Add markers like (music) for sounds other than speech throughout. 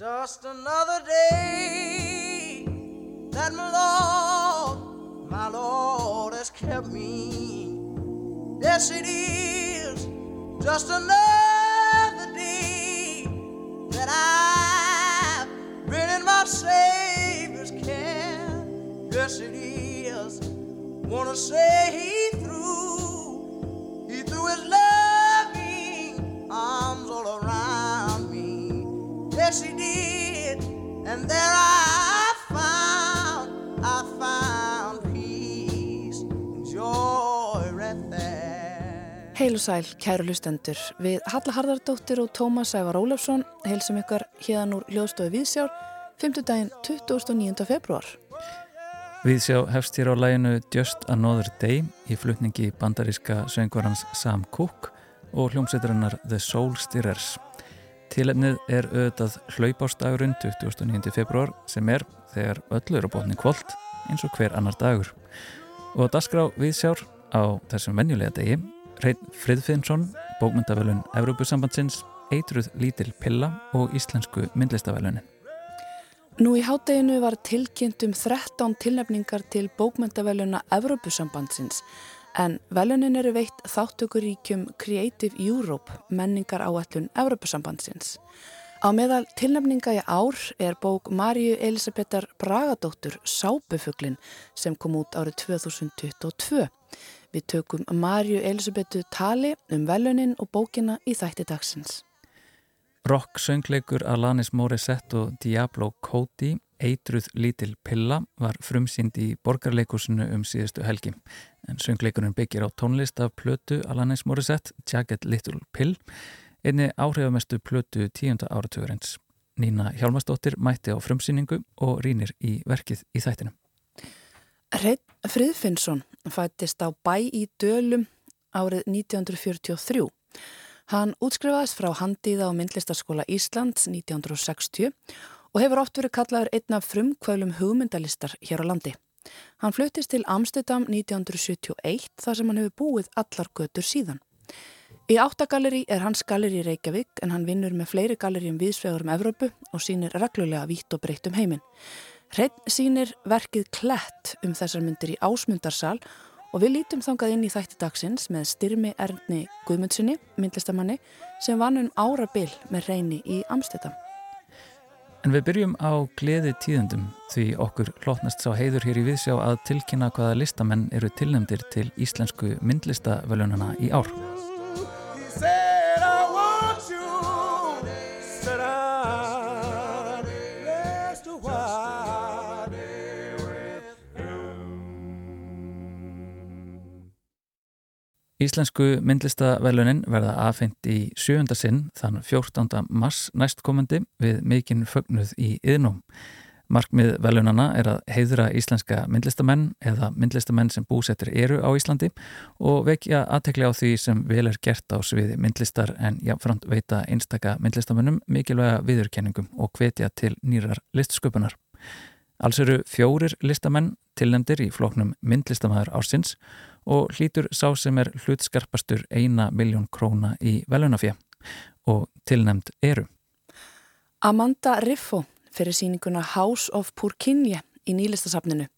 Just another day that my Lord, my Lord has kept me. Yes, it is just another day that I've been in my Savior's care. Yes, it is. Wanna say He threw, He threw His loving Yes, He did. And there I found, I found peace and joy right there. Heil og sæl, kæru hlustendur. Við Halla Harðardóttir og Tómas Ævar Ólafsson heilsum ykkar hérðan úr Ljóðstofi Víðsjár 5. daginn 29. februar. Viðsjá hefst hér á læginu Just Another Day í flutningi bandaríska söngvarans Sam Cooke og hljómsveiturinnar The Soul Stirrers. Tilefnið er auðvitað hlaupástagurinn 29. februar sem er þegar öllu eru bótni kvöld eins og hver annar dagur. Og dasgrá Viðsjár á þessum venjulega degi Reyn Friðfinnsson, bókmyndavelun Evrópusambandsins, Eitruð Lítil Pilla og Íslensku myndlistavelunin. Nú í hádeginu var tilkynnt um 13 tilnefningar til bókmyndaveluna Evrópusambandsins en velunin eru veitt þáttökuríkjum Creative Europe menningar áallun Evrópusambandsins. Á meðal tilnefninga í ár er bók Marju Elisabetar Bragadóttur Sápufuglin sem kom út árið 2022. Við tökum Marju Elisabetu tali um velunin og bókina í þætti dagsins. Rock söngleikur Alanis Morissette og Diablo Cody Eitruð lítil pilla var frumsýnd í borgarleikusinu um síðustu helgi en söngleikurinn byggir á tónlist af plötu Alanis Morissette Jagged Little Pill einni áhrifamestu plötu tíunda áratugurins. Nína Hjálmarsdóttir mætti á frumsýningu og rínir í verkið í þættinum. Reyn Friðfinnsson fættist á bæ í Dölum árið 1943. Hann útskrifaðist frá Handíða og myndlistarskóla Íslands 1960 og hefur oft verið kallaður einn af frumkvölum hugmyndalistar hér á landi. Hann fluttist til Amsterdam 1971 þar sem hann hefur búið allar götur síðan. Í áttagalleri er hans galleri í Reykjavík en hann vinnur með fleiri galleri um viðsvegur um Evrópu og sínir reglulega vítt og breytt um heiminn. Hreinn sínir verkið Klett um þessar myndir í Ásmundarsal og við lítum þangað inn í þætti dagsins með styrmi Erni Guðmundssoni, myndlistamanni, sem vann um árabil með reyni í Amstedam. En við byrjum á gleði tíðendum því okkur hlotnast sá heiður hér í viðsjá að tilkynna hvaða listamenn eru tilnæmdir til íslensku myndlistavölunana í ár. Íslensku myndlistavelunin verða aðfengt í sjöunda sinn þann 14. mars næstkomandi við mikinn fögnuð í yðnum. Markmið velunana er að heiðra íslenska myndlistamenn eða myndlistamenn sem búsettir eru á Íslandi og vekja aðtekli á því sem vel er gert á sviði myndlistar en jáfnframt veita einstaka myndlistamennum mikilvæga viðurkenningum og hvetja til nýrar listsköpunar. Alls eru fjórir listamenn tilnefndir í floknum myndlistamæður ársins og hlýtur sá sem er hlutskarpastur eina miljón króna í velunafjö og tilnefnd eru. Amanda Riffo fyrir síninguna House of Purkinje í nýlistasafninu.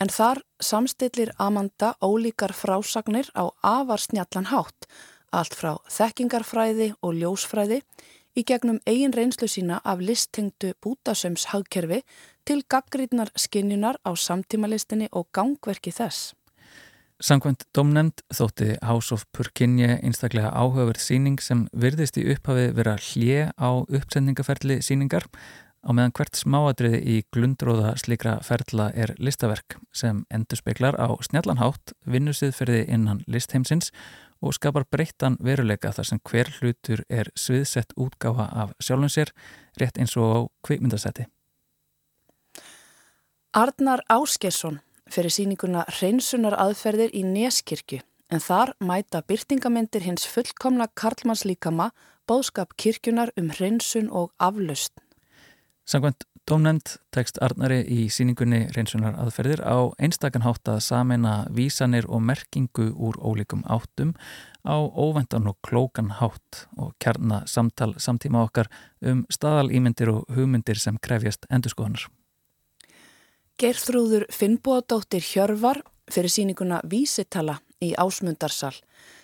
En þar samstillir Amanda ólíkar frásagnir á afar snjallan hátt, allt frá þekkingarfræði og ljósfræði í gegnum eigin reynslu sína af listtengdu bútasöms hagkerfi til gaggrýtnar skinjunar á samtímalistinni og gangverki þess. Samkvæmt domnend þótti House of Purkinje einstaklega áhugaverð síning sem virðist í upphafi vera hlje á uppsendingaferli síningar á meðan hvert smáadriði í glundróða slikra ferla er listaverk sem endur speklar á snjallanhátt vinnusið innan listheimsins og skapar breyttan veruleika þar sem hver hlutur er sviðsett útgáfa af sjálfum sér rétt eins og á kvikmyndasetti. Arnar Áskersson fyrir síninguna hreinsunar aðferðir í Neskirkju en þar mæta byrtingamindir hins fullkomna Karlmanns líkama bóðskap kirkjunar um hreinsun og aflaust. Samkvæmt Dómnend tekst Arnari í síningunni reynsunar aðferðir á einstakann hátt að samena vísanir og merkingu úr ólíkum áttum á óvendan og klókan hátt og kjarna samtal samtíma okkar um staðalýmyndir og hugmyndir sem krefjast endurskoðanar. Gerþrúður Finnbóðadóttir Hjörvar fyrir síninguna Vísitala í Ásmundarsal.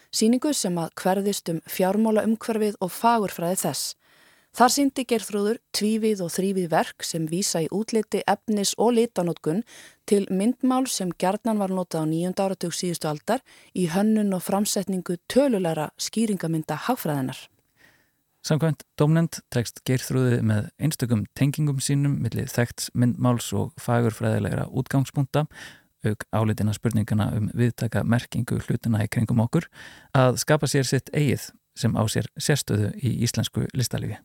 Síningu sem að hverðist um fjármála umhverfið og fagurfræði þess. Þar síndi gerðrúður tvívið og þrývið verk sem vísa í útliti, efnis og litanótkun til myndmál sem gerðnan var notað á nýjönda áratug síðustu aldar í hönnun og framsetningu tölulegra skýringamynda hagfræðinar. Samkvæmt domnend tekst gerðrúði með einstökum tengingum sínum millir þekkt myndmáls og fagurfræðilegra útgangspunkta auk álitina spurningana um viðtaka merkingu hlutina í kringum okkur að skapa sér sitt eigið sem á sér sérstöðu í íslensku listalífi.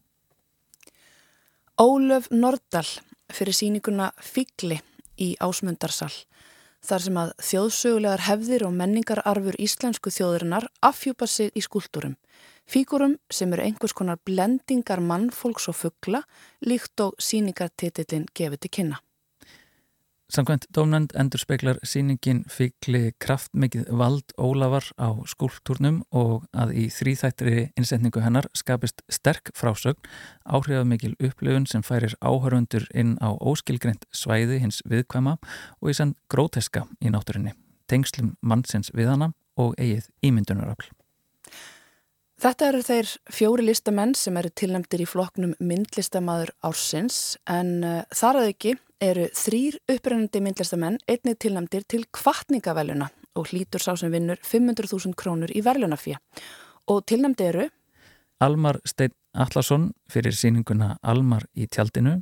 Ólöf Nordal fyrir síninguna Figli í Ásmundarsal þar sem að þjóðsögulegar hefðir og menningararfur íslensku þjóðurinnar afhjúpa sig í skúltúrum. Fígurum sem eru einhvers konar blendingar mannfólks og fuggla líkt og síningartitillin gefið til kynna. Samkvæmt dómnend endur speklar síningin fykli kraftmikið vald Ólafar á skúltúrnum og að í þrýþættri innsetningu hennar skapist sterk frásögn, áhrifamikil upplifun sem færir áhörundur inn á óskilgreynd svæði hins viðkvæma og í sann gróteska í náttúrinni, tengslum mannsins við hana og eigið ímyndunarafl. Þetta eru þeir fjóri listamenn sem eru tilnæmtir í floknum myndlistamaður ársins en uh, þar að ekki eru þrýr upprennandi myndlistamenn einnig tilnæmdir til kvartningavelluna og hlítur sá sem vinnur 500.000 krónur í verðlunafjö. Og tilnæmdi eru Almar Steinn Allarsson fyrir síninguna Almar í tjaldinu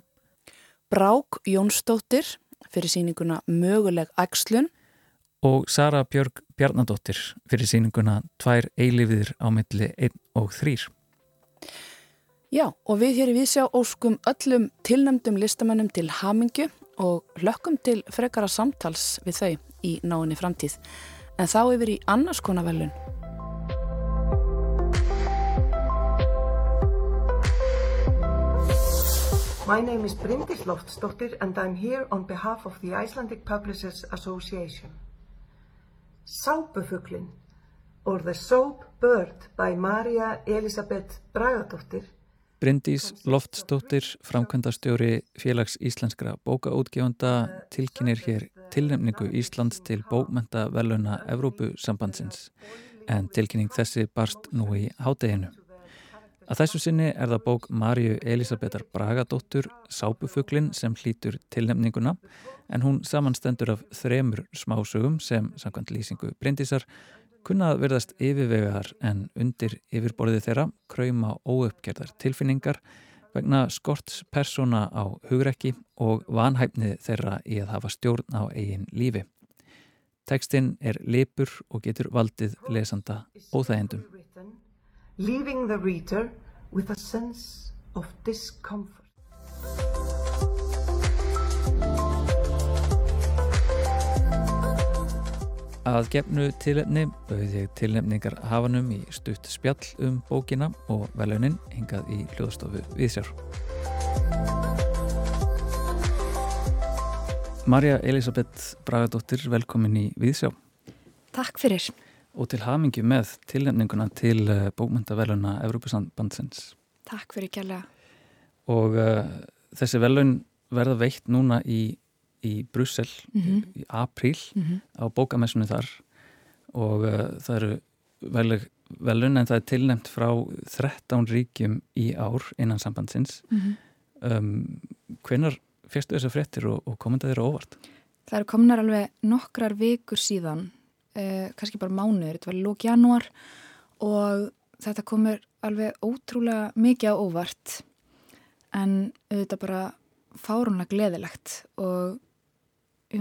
Brák Jónsdóttir fyrir síninguna Möguleg Ægslun og Sara Björg Bjarnadóttir fyrir síninguna Tvær eilifiðir á milli 1 og 3. Já, og við hér í Vísjá óskum öllum tilnæmdum listamennum til hamingju og lökkum til frekara samtals við þau í náinni framtíð. En þá yfir í annars konar velun. My name is Bryndis Loftsdóttir and I'm here on behalf of the Icelandic Publishers Association. Sápufuglin or The Soap Bird by Maria Elisabeth Bragadóttir Bryndís Loftsdóttir, framkvæmdastjóri félags íslenskra bókaútgefanda tilkynir hér tilnefningu Íslands til bókmenta veluna Evrópusambandsins en tilkynning þessi barst nú í hádeginu. Að þessu sinni er það bók Marju Elisabetar Bragadóttur Sápufuglin sem hlýtur tilnefninguna en hún samanstendur af þremur smásögum sem samkvæmt lýsingu Bryndísar kunna verðast yfirvegar en undir yfirborðið þeirra krauma óuppgerðar tilfinningar vegna skorts persóna á hugrekki og vanhæfnið þeirra í að hafa stjórn á eigin lífi. Tekstinn er lipur og getur valdið lesanda óþægendum. Leaving the reader with a sense of discomfort. Að gefnu tilefni bauði tilnefningar hafanum í stutt spjall um bókina og velunin hingað í hljóðstofu Viðsjár. Marja Elisabeth Bragadóttir, velkomin í Viðsjá. Takk fyrir. Og til hafingju með tilnefninguna til eh, bókmyndaveluna Európusambandsins. Takk fyrir kjærlega. Og uh, þessi velun verða veitt núna í í Brussel mm -hmm. í apríl mm -hmm. á bókamessunni þar og uh, það eru velun en það er tilnæmt frá 13 ríkjum í ár innan sambandsins mm -hmm. um, hvenar fyrstu þessar frettir og, og komenda þeirra óvart? Það eru kominar alveg nokkrar vikur síðan eh, kannski bara mánuður, þetta var lók janúar og þetta komur alveg ótrúlega mikið á óvart en þetta bara fárunlega gleðilegt og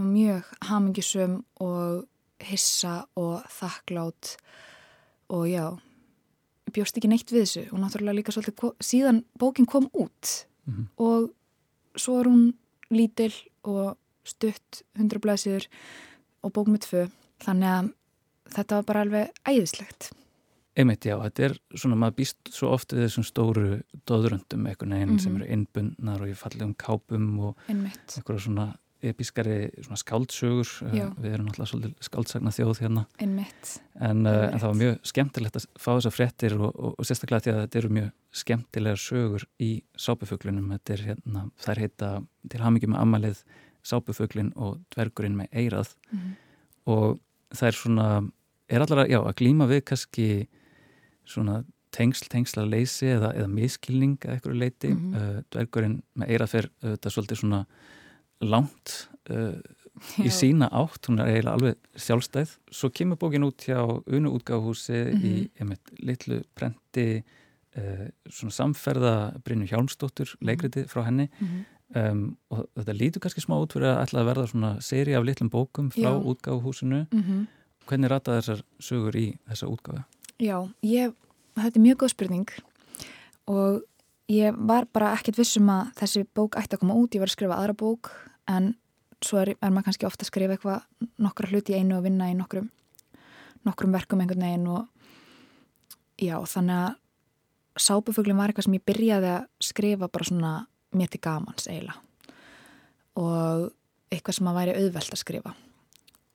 mjög hamingisum og hissa og þakklátt og já, bjóst ekki neitt við þessu og náttúrulega líka svolítið síðan bókin kom út mm -hmm. og svo er hún lítil og stutt hundra blæsir og bók með tvö þannig að þetta var bara alveg æðislegt Einmitt, já, þetta er svona, maður býst svo oft við þessum stóru dóðröndum einhvern veginn mm -hmm. sem eru innbundnar og í fallegum kápum og einhverja svona episkari skáldsögur, Já. við erum alltaf svolítið skáldsagna þjóð hérna Einmitt. en, uh, en það var mjög skemmtilegt að fá þessar fréttir og, og, og sérstaklega því að þetta eru mjög skemmtilegar sögur í er hérna, þær heita til hamingjum með ammalið sápufuglin og dvergurinn með eirað Mhm. og það er svona er allar að, já, að glíma við kannski svona tengsl, tengsla leysi eða, eða miskilning að einhverju leiti Mhm. uh, dvergurinn með eirað fer þetta svolítið svona langt uh, í sína átt, hún er eiginlega alveg sjálfstæð. Svo kemur bókin út hjá Unu útgáfhúsi í Mhm. einmitt, litlu prenti uh, svona samferða Brynju Hjálmsdóttur leikriti frá henni Mhm. um, og þetta lítur kannski smá út fyrir að ætla að verða svona seri af litlum bókum frá Já. útgáfhúsinu. Mhm. Hvernig rata þessar sögur í þessa útgáfu? Já, ég, þetta er mjög góð spurning og ég var bara ekkert vissum að þessi bók ætti að koma út, ég var að skrifa aðra bók en svo er, er maður kannski ofta að skrifa eitthvað nokkra hluti í einu og vinna í nokkrum, nokkrum verkum einhvern veginn og já, þannig að sápufuglin var eitthvað sem ég byrjaði að skrifa bara svona mér til gamans eiginlega. Og eitthvað sem að væri auðvelt að skrifa.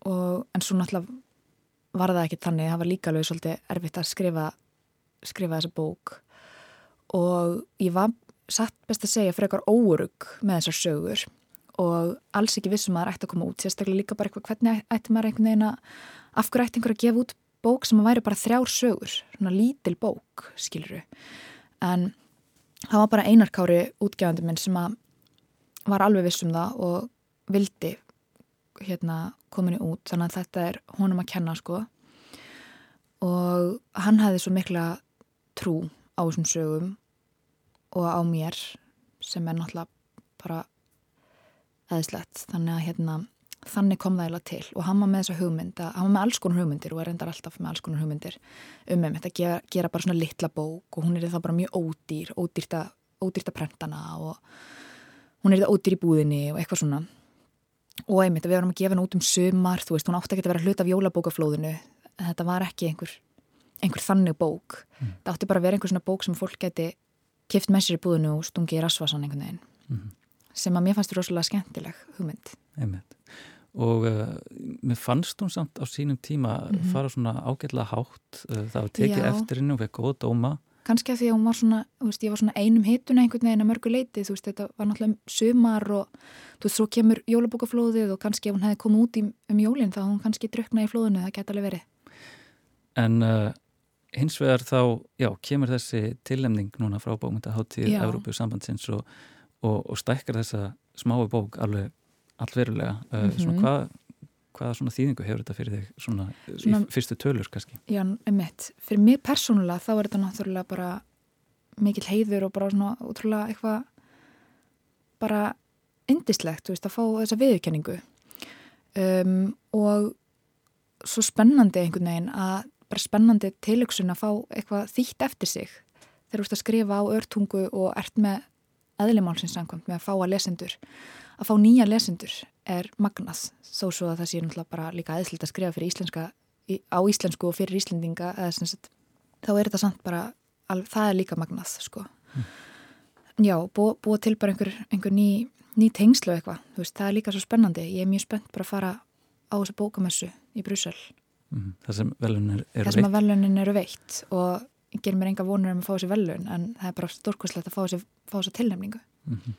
Og en svo náttúrulega var það ekki þannig, það var líka alveg svolítið erfitt að skrifa, skrifa þessa bók. Og ég var satt best að segja frekar óurug með þessar sögur og alls ekki vissum að það ætti að koma út sérstaklega líka bara eitthvað hvernig ætti maður einhvern veginn að af hverju ætti einhver að gefa út bók sem að væri bara þrjár sögur, svona lítil bók skiluru, en það var bara einarkári útgefandi minn sem að var alveg viss um það og vildi hérna kominu út þannig að þetta er honum að kenna sko. Og hann hefði svo mikla trú á þessum sögum og á mér sem er náttúrulega bara eðislegt þannig að hérna þannig kom það eiginlega til. Og hann var með þessa hugmynd að, hann var með alls konar hugmyndir og er reyndar alltaf með alls konar hugmyndir um með þetta að gera, gera bara svona litla bók og hún er það bara mjög ódýr ódýrt að, ódýrt að prentana og hún er það ódýr í búðinni og eitthvað svona. Og einmitt að við varum að gefa henni út um sumar þú veist, hún átti ekki að vera hlut af jólabókaflóðinu. Þetta var ekki einhver, einhver þannig bók. Mm. það átti bara að vera einhver svona bók sem fólk geti kift með sér í búðinu og stungi í rasvasan einhvern veginn. Mhm. Sem að mér fannst rosalega skemmtileg hugmynd Einmitt. Og uh, mér fannst hún samt á sínum tíma Mhm. fara svona ágætlega hátt, uh, það var tekið Já. eftir henni og fekk góða dóma. kannski að því að hún var svona, þú veist, ég var svona einum hituna einhvern veginn að mörgu leiti, þú veist, þetta var náttúrulega sumar og þú veist, svo kemur jólabókaflóðið og kannski ef hún hefði komið út í, um jólinn þá hún kannski druknaði í flóðinu, það geti alveg verið. En uh, hins vegar þá, já, kemur þessi tillemning núna frá bókmyndaháttíð Já. Evrópu sambandsins og, og, og stækkar þessa smáu bók alveg allverulega. Uh, Mhm. Svona hvað, hvaða svona þýðingu hefur þetta fyrir þig svona, Svona- í fyrstu tölur kannski? Já, einmitt. Fyrir mig persónulega þá er þetta náttúrulega bara mikill heiður og bara svona útrúlega eitthvað bara indislegt, þú veist, að fá þessa viðurkenningu um, og svo spennandi einhvern veginn að bara spennandi tilöksun að fá eitthvað þýtt eftir sig þegar þú ert að skrifa á örtungu og ert með eðlimálsins samkvæmt með að fá að lesendur. Að fá nýja lesendur er magnað þó svo að það sé náttúrulega bara líka eðslilt að skrifa fyrir íslenska á íslensku og fyrir íslendinga sagt, þá er þetta samt bara alveg, það er líka magnað sko. Já, búa, búa til bara einhver, einhver ný, ný tengslu eitthvað, það er líka svo spennandi. Ég er mjög spennt bara að fara á þessu bókamessu í Brussel, Mm, það sem velun er, er það sem velunin eru veitt og ger mér enga vonur um að fá þessi velun en það er bara stórkvæslegt að fá þessi, fá þessi tilnefningu Mhm.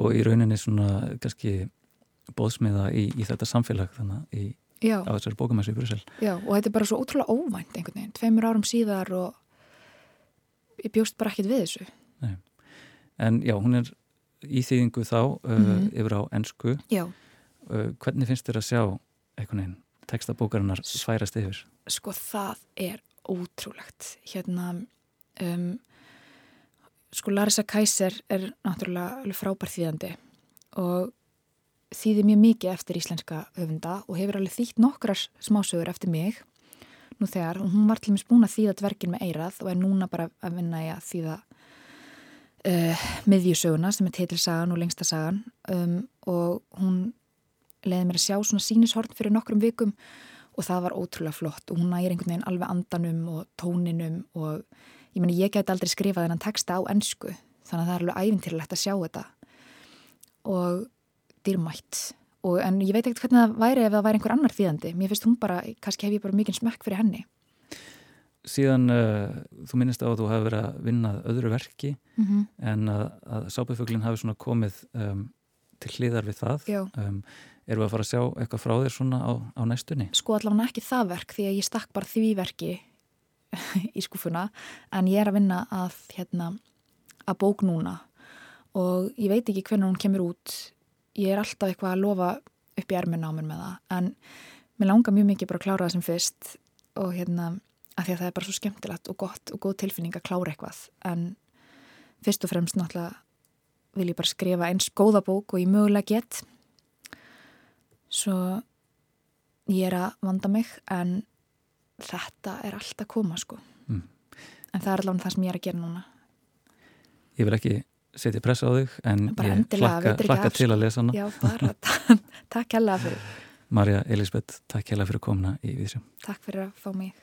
og í rauninni svona kannski bóðsmiða í, í þetta samfélag þannig í, á þessari bókamessu í Brussel. já, og þetta er bara svo ótrúlega óvænt einhvern veginn, tveimur árum síðar og ég bjóst bara ekkit við þessu En já, hún er í þýðingu þá uh, Mhm. yfir á ensku. já, Uh, hvernig finnst þér að sjá einhvern veginn textabókarinnar færast yfir? Sko það er ótrúlegt. Hérna, um, sko Larissa Kaiser er náttúrulega frábær þýðandi og þýði mjög mikið eftir íslenska höfunda og hefur alveg þýtt nokkrar smásögur eftir mig nú þegar. Og hún var til og með spúna þýða dvergin með eirað og er núna bara að vinna í að þýða uh, miðjusöguna sem er titilsagan og lengsta sagan um, og hún leiði mér að sjá svona sínishorn fyrir nokkrum vikum og það var ótrúlega flott. Og hún næri einhvern veginn alveg andanum og tóninum og ég meni ég gæti aldrei skrifað þennan texta á ennsku þannig að það er alveg æfintilegt að sjá þetta. Og dýrmætt. Og en ég veit ekkert hvernig það væri ef það væri einhver annar þýðandi. Mér finnst hún bara, kannski hef ég bara mikið smekk fyrir henni. Síðan uh, þú minnist á að þú hafi verið að vinnað öðru verki mm -hmm. en að, að sápufuglinn hafi svona komið um, til hliðar við það. Um, erum við að fara að sjá eitthvað frá þér svona á, á næstunni? Sko allavega ekki það verk því að ég stakk bara því verki (laughs) í skufuna en ég er að vinna að, hérna, að bók núna. Og ég veit ekki hvernig hún kemur út. Ég er alltaf eitthvað að lofa upp í erminna á mér með það. En mér langar mjög mikið bara að klára það sem fyrst. Og hérna af því að það er bara svo skemmtilegt og gott og góð tilfinning að klára eitthvað. En fyrst og fremst náttúrulega vil ég bara skrifa eins góða bók og ég mögulega get svo ég er að vanda mig en þetta er allt að koma sko. Mm. en það er allavega það sem ég er að gera núna. Ég vil ekki setja pressa á þig en bara ég hlakka, hlakka til að lesa hana. Já, bara, (laughs) takk hella fyrir. Marja Elisabeth, takk hella fyrir komna í Vísjum Takk fyrir að fá mig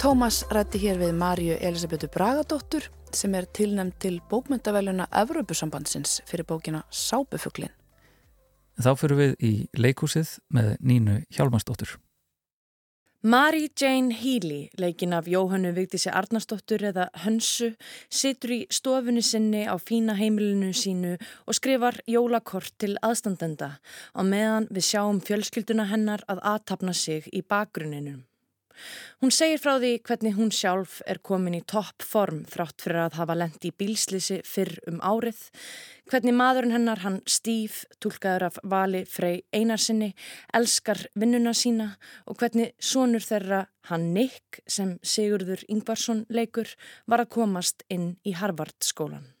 Tómas rætti hér við Marju Elisabetu Bragadóttur sem er tilnæmt til bókmyndaveluna Evrópusambandsins fyrir bókina Sábufuglin. Þá fyrir við í leikúsið með Nínu Hjálmarsdóttur. Mary Jane Healy, leikin af Jóhannu Vigdísi Arnarsdóttur eða Hönsu, situr í stofunni sinni á fína heimilinu sínu og skrifar jólakort til aðstandenda á meðan við sjáum fjölskylduna hennar að aðtapna sig í bakgrunninum. Hún segir frá því hvernig hún sjálf er komin í topp form þrátt fyrir að hafa lendi í bílslisi fyrr um árið, hvernig maðurinn hennar hann Steve, tólkaður af Vali Frey Einarsinni, elskar vinnuna sína og hvernig sonur þeirra hann Nick sem Sigurður Ingvarsson leikur var að komast inn í Harvard skólan.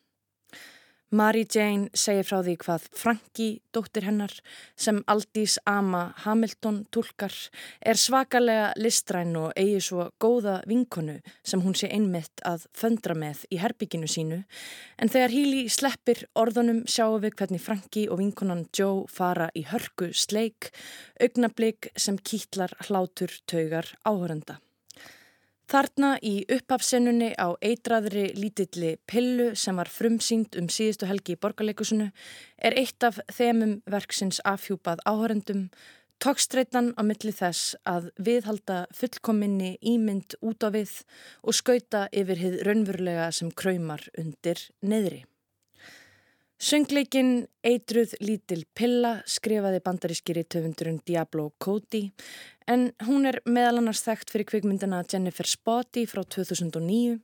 Mary Jane segir frá því hvað Franki, dóttir hennar, sem Aldís Ama Hamilton tólkar, er svakalega listræn og eigi svo góða vinkonu sem hún sé einmitt að föndra með í herbygginu sínu. En þegar Híli sleppir orðunum sjáum við hvernig Franki og vinkonan Joe fara í hörku sleik, augnablík sem kýtlar hlátur taugar áhörenda. Þarna í upphafsennunni á eitraðri lítilli pillu sem var frumsýnd um síðustu helgi í borgarleikusinu er eitt af þemum verksins afhjúpað áhörendum, tókstreitan á milli þess að viðhalda fullkominni ímynd út á við og skauta yfir hið raunverulega sem kræmar undir neðri. Söngleikin Eitruð lítil pilla skrifaði bandarískiri töfundurinn Diablo Cody en hún er meðal annars þekkt fyrir kvikmyndina Jennifer Spotty frá 2009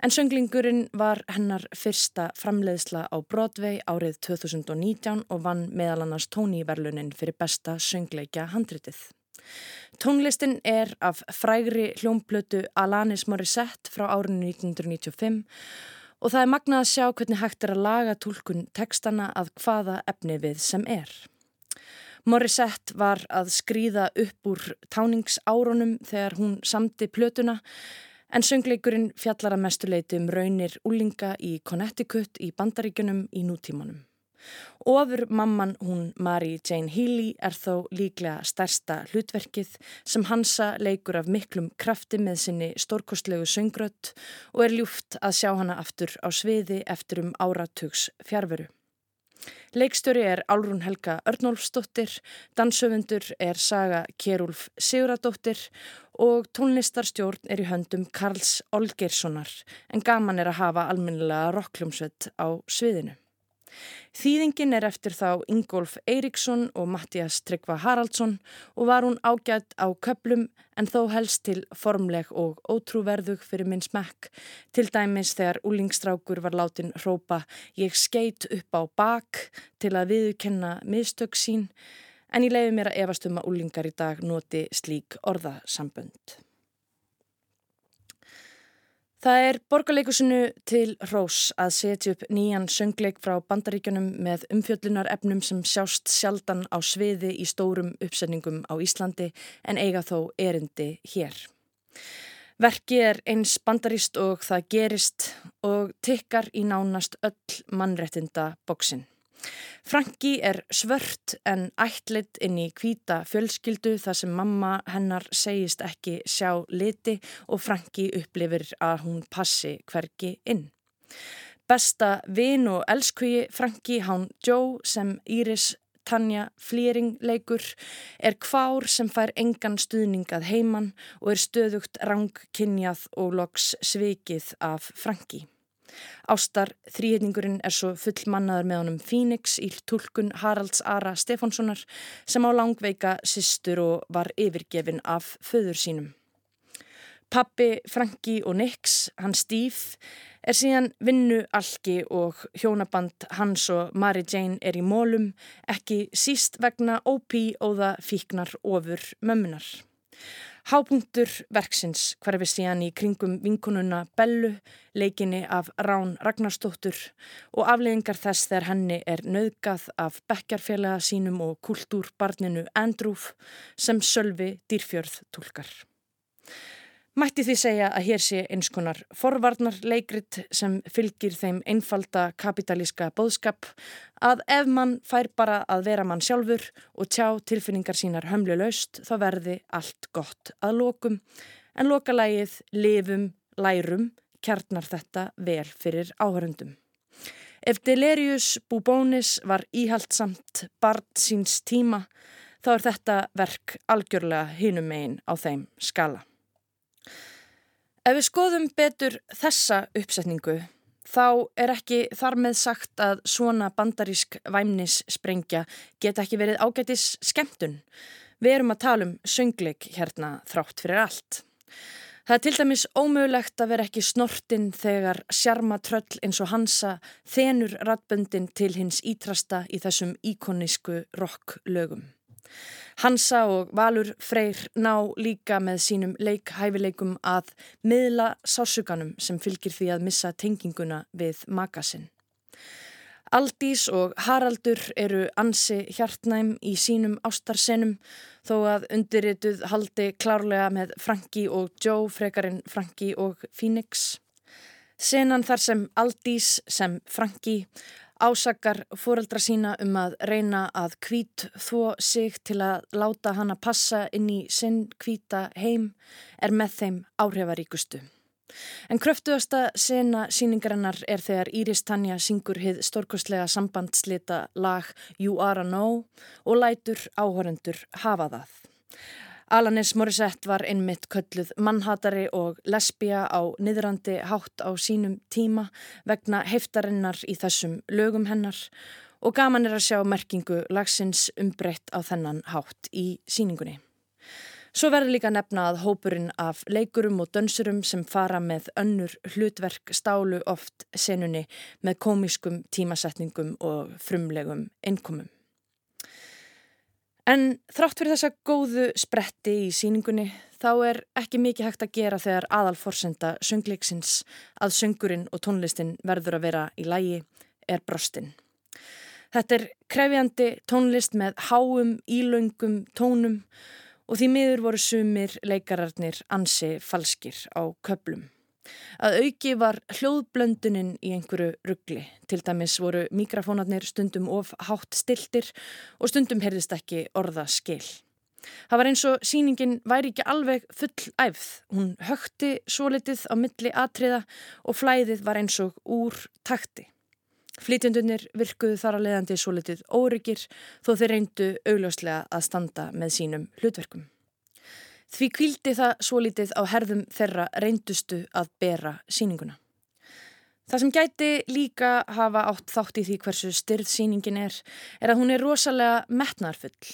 en sönglingurinn var hennar fyrsta framleiðsla á Broadway árið 2019 og vann meðal annars Tony-verlunin fyrir besta söngleikja handritið. Tónlistin er af frægri hljómblötu Alanis Morissette frá árinu 1995 og það er magnað að sjá hvernig hægt er að laga tólkun tekstana að hvaða efni við sem er. Morissette var að skrýða upp úr táningsárunum þegar hún samti plötuna en söngleikurinn fjallar að mestuleiti um raunir úlinga í Connecticut í bandaríkunum í nútímanum. Ofur mamman hún Mary Jane Healy er þó líklega stærsta hlutverkið sem Hansa leikur af miklum krafti með sinni stórkostlegu söngrött og er ljúft að sjá hana aftur á sviði eftir um áratugs fjárveru. Leikstöri er Álrún Helga Örnólfsdóttir, dansöfundur er Saga Kjærúlf Siguradóttir og tónlistarstjórn er í höndum Karls Olgerssonar en gaman er að hafa alminnilega rockljómsveit á sviðinu. Þýðingin er eftir þá Ingolf Eiríksson og Mattias Tryggva Haraldsson og var hún ágætt á köplum en þó helst til formleg og ótrúverðug fyrir minn smekk. Til dæmis þegar úlingstrákur var látin hrópa ég skeit upp á bak til að viðkenna miðstök sín en ég leiði mér að efast um að úlingar í dag noti slík orðasambönd. Það er borgarleikusinu til Rós að setja upp nýjan söngleik frá bandaríkjunum með umfjöllunar efnum sem sjást sjaldan á sviði í stórum uppsetningum á Íslandi en eiga þó erindi hér. Verki er eins bandarist og það gerist og tikkar í nánast öll mannrettinda bóksin. Franki er svört en ætlit inn í kvíta fjölskyldu þar sem mamma hennar segist ekki sjá liti og Franki upplifir að hún passi hverki inn. Besta vin og elskuji Franki Hán Joe sem Íris Tanja Flýring leikur er kvár sem fær engan stuðning að heiman og er stöðugt rangkynjað og loks svikið af Franki. Ástar þrýhetningurinn er svo fullmannaður með honum Phoenix í tólkun Haralds Ara Stefánssonar sem á langveika sýstur og var yfirgefin af föður sínum. Pappi, Franki og Nix, hann Steve, er síðan vinnu algi og hjónaband hans og Mary Jane er í mólum, ekki síst vegna ópí óða fíknar ofur mömmunar. Hápunktur verksins hverfi síðan í kringum vinkununa Bellu, leikinni af Rán Ragnarstóttur og afleðingar þess þegar henni er nöðgað af bekkjarfélaga sínum og kultúrbarninu Andrúf sem sölvi dýrfjörð tólkar. Mætti því segja að hér sé eins konar forvarnar leikrit sem fylgir þeim einfalda kapitalíska bóðskap að ef mann fær bara að vera mann sjálfur og tjá tilfinningar sínar hömlu laust þá verði allt gott að lokum en lokalægið lifum, lærum, kjarnar þetta vel fyrir áhörundum. Ef Delirius Bubónis var íhaldsamt barn síns tíma þá er þetta verk algjörlega hinum einn á þeim skala. Ef við skoðum betur þessa uppsetningu þá er ekki þar með sagt að svona bandarísk væmnissprengja geta ekki verið ágætis skemmtun. Við erum að tala um söngleik hérna þrátt fyrir allt. Það er til dæmis ómögulegt að vera ekki snortinn þegar sjarma tröll eins og hansa þenur ratböndin til hins ítrasta í þessum íkonísku rocklögum. Hansa og Valur Freyr ná líka með sínum leikhæfileikum að miðla sásuganum sem fylgir því að missa tenginguna við makasinn. Aldís og Haraldur eru ansi hjartnæm í sínum ástarsenum þó að undirrituð haldi klárlega með Franki og Joe frekarinn Franki og Phoenix. Senan þar sem Aldís sem Franki ásakar fóreldra sína um að reyna að kvít þó sig til að láta hana passa inn í sinn kvíta heim er með þeim áhrifaríkustu. En kröftuðasta sena síningarinnar er þegar Íris Tanja syngur hið stórkostlega sambandslita lag You Are A No og lætur áhorendur hafa það. Alanis Morissette var einmitt kölluð mannhatari og lesbija á niðrandi hátt á sínum tíma vegna heftarinnar í þessum lögum hennar og gaman er að sjá merkingu lagsins umbreytt á þennan hátt í síningunni. Svo verður líka nefna að hópurinn af leikurum og dönsurum sem fara með önnur hlutverk stálu oft senunni með komiskum tímasetningum og frumlegum innkomum. En þrátt fyrir þessa góðu spretti í síningunni þá er ekki mikið hægt að gera þegar aðalforsenda söngleiksins að söngurinn og tónlistin verður að vera í lægi er brostinn. Þetta er krefjandi tónlist með háum, ílaungum tónum og því miður voru sumir leikararnir ansi falskir á köplum. Að auki var hljóðblönduninn í einhverju ruggli. Til dæmis voru mikrofónarnir stundum of hátt stiltir og stundum heyrðist ekki orða skil. Það var eins og síningin væri ekki alveg full æfð. Hún hökti svo litið á milli atriða og flæðið var eins og úr takti. Flytjandunir virkuðu þar að leiðandi svo litið óryggir þó þeir reyndu augljóslega að standa með sínum hlutverkum. Því kvildi það svo litið á herðum þeirra reyndustu að bera síninguna. Það sem gæti líka hafa átt þátt í því hversu styrð síningin er, er að hún er rosalega metnarfull.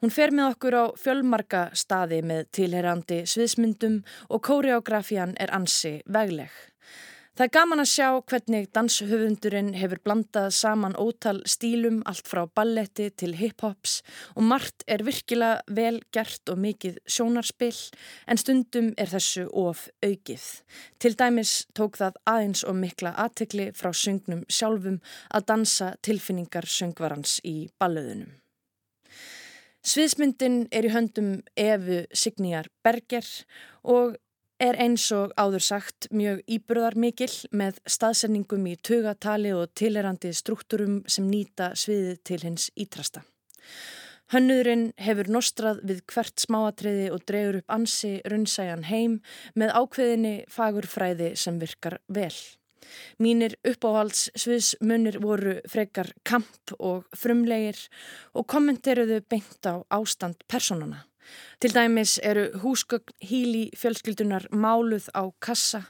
Hún fer með okkur á fjölmarka staði með tilherandi sviðsmyndum og kóreografían er ansi vegleg. Það er gaman að sjá hvernig danshöfundurinn hefur blandað saman ótal stílum allt frá balletti til hiphops og margt er virkilega vel gert og mikið sjónarspill en stundum er þessu of aukið. Til dæmis tók það aðeins og mikla aðtekli frá söngnum sjálfum að dansa tilfinningar söngvarans í ballöðunum. Sviðsmyndin er í höndum Efu Signíjar Berger og er eins og áður sagt mjög íburðarmikil með staðsendingum í tugatali og tilerandi struktúrum sem nýta sviðið til hins ítrasta. Hönnurinn hefur nostrað við hvert smáatriði og dreyur upp ansi runnsæjan heim með ákveðinni fagurfræði sem virkar vel. Mínir uppáhalds sviðsmunir voru frekar kamp og frumlegir og kommenteruðu beint á ástand personana. Til dæmis eru húsgögn híli fjölskyldunar máluð á kassa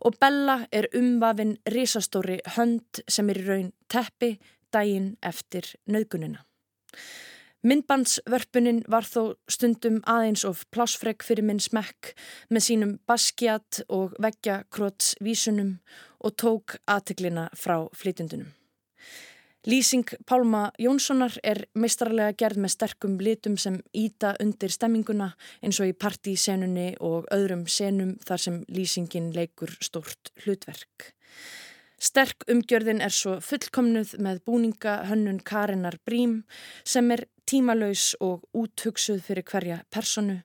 og Bella er umvafin risastóri hönd sem er í raun teppi dægin eftir nöðgununa. Myndbandsvörpunin var þó stundum aðeins of plásfreg fyrir minn smekk með sínum baskjat og veggjakrótsvísunum og tók aðteglina frá flytjundunum. Lýsing Pálma Jónssonar er meistarlega gerð með sterkum litum sem íta undir stemminguna eins og í partísenunni og öðrum senum þar sem lýsingin leikur stort hlutverk. Sterk umgjörðin er svo fullkomnuð með búninga hönnun Karinnar Brím sem er tímalauðs og úthugsuð fyrir hverja personu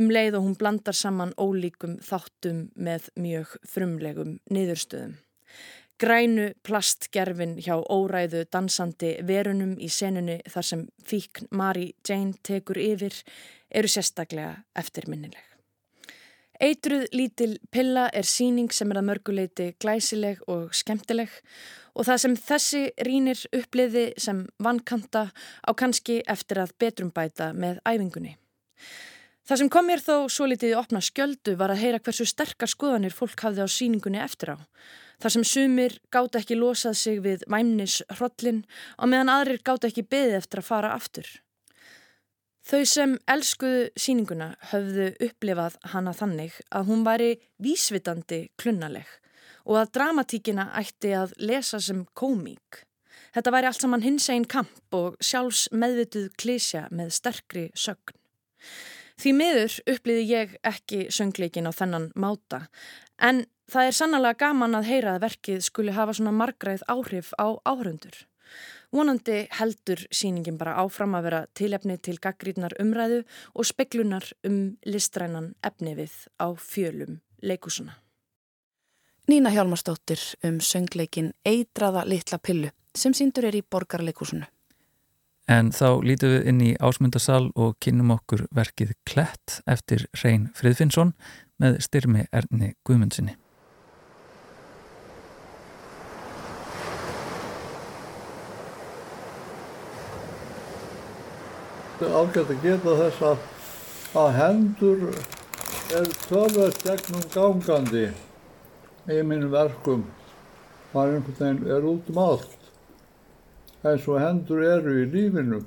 um leið og hún blandar saman ólíkum þáttum með mjög frumlegum niðurstöðum. Grænu plastgerfin hjá óræðu dansandi verunum í senunni þar sem fíkn Mari Jane tekur yfir eru sérstaklega eftirminnileg. Eitruð lítil pilla er síning sem er að mörguleiti glæsileg og skemmtileg og það sem þessi rínir uppliði sem vannkanta á kannski eftir að betrumbæta með æfingunni. Það sem kom mér þó svo litið í opna skjöldu var að heyra hversu sterkar skoðanir fólk hafði á síningunni eftir á. Þar sem sumir gátt ekki losað sig við væmnis hrollin og meðan aðrir gátt ekki beðið eftir að fara aftur. Þau sem elskuðu síninguna höfðu upplifað hana þannig að hún væri vísvitandi klunnaleg og að dramatíkina ætti að lesa sem komík. Þetta væri allt saman hins einn kamp og sjálfs meðvituð klísja með sterkri sögn. Því miður uppliði ég ekki söngleikin á þennan máta en það er sannlega gaman að heyra að verkið skuli hafa svona margræð áhrif á áhörundur. Vonandi heldur síningin bara áfram að vera tilefni til gaggríðnar umræðu og speklunar um listrænan efni við á fjölum leikusuna. Nína Hjálmarsdóttir um söngleikin Eidraða litla pillu sem síndur er í borgarleikusunu. En þá lítum við inn í ásmundasal og kynum okkur verkið Klett eftir Reyn Friðfinnsson með styrmi Erni Guðmundsinni. ágætt að geta þess að, að hendur er tölvöld gegnum gangandi í mínum verkum. Það er einhvern veginn er út um allt eins og hendur eru í lífinu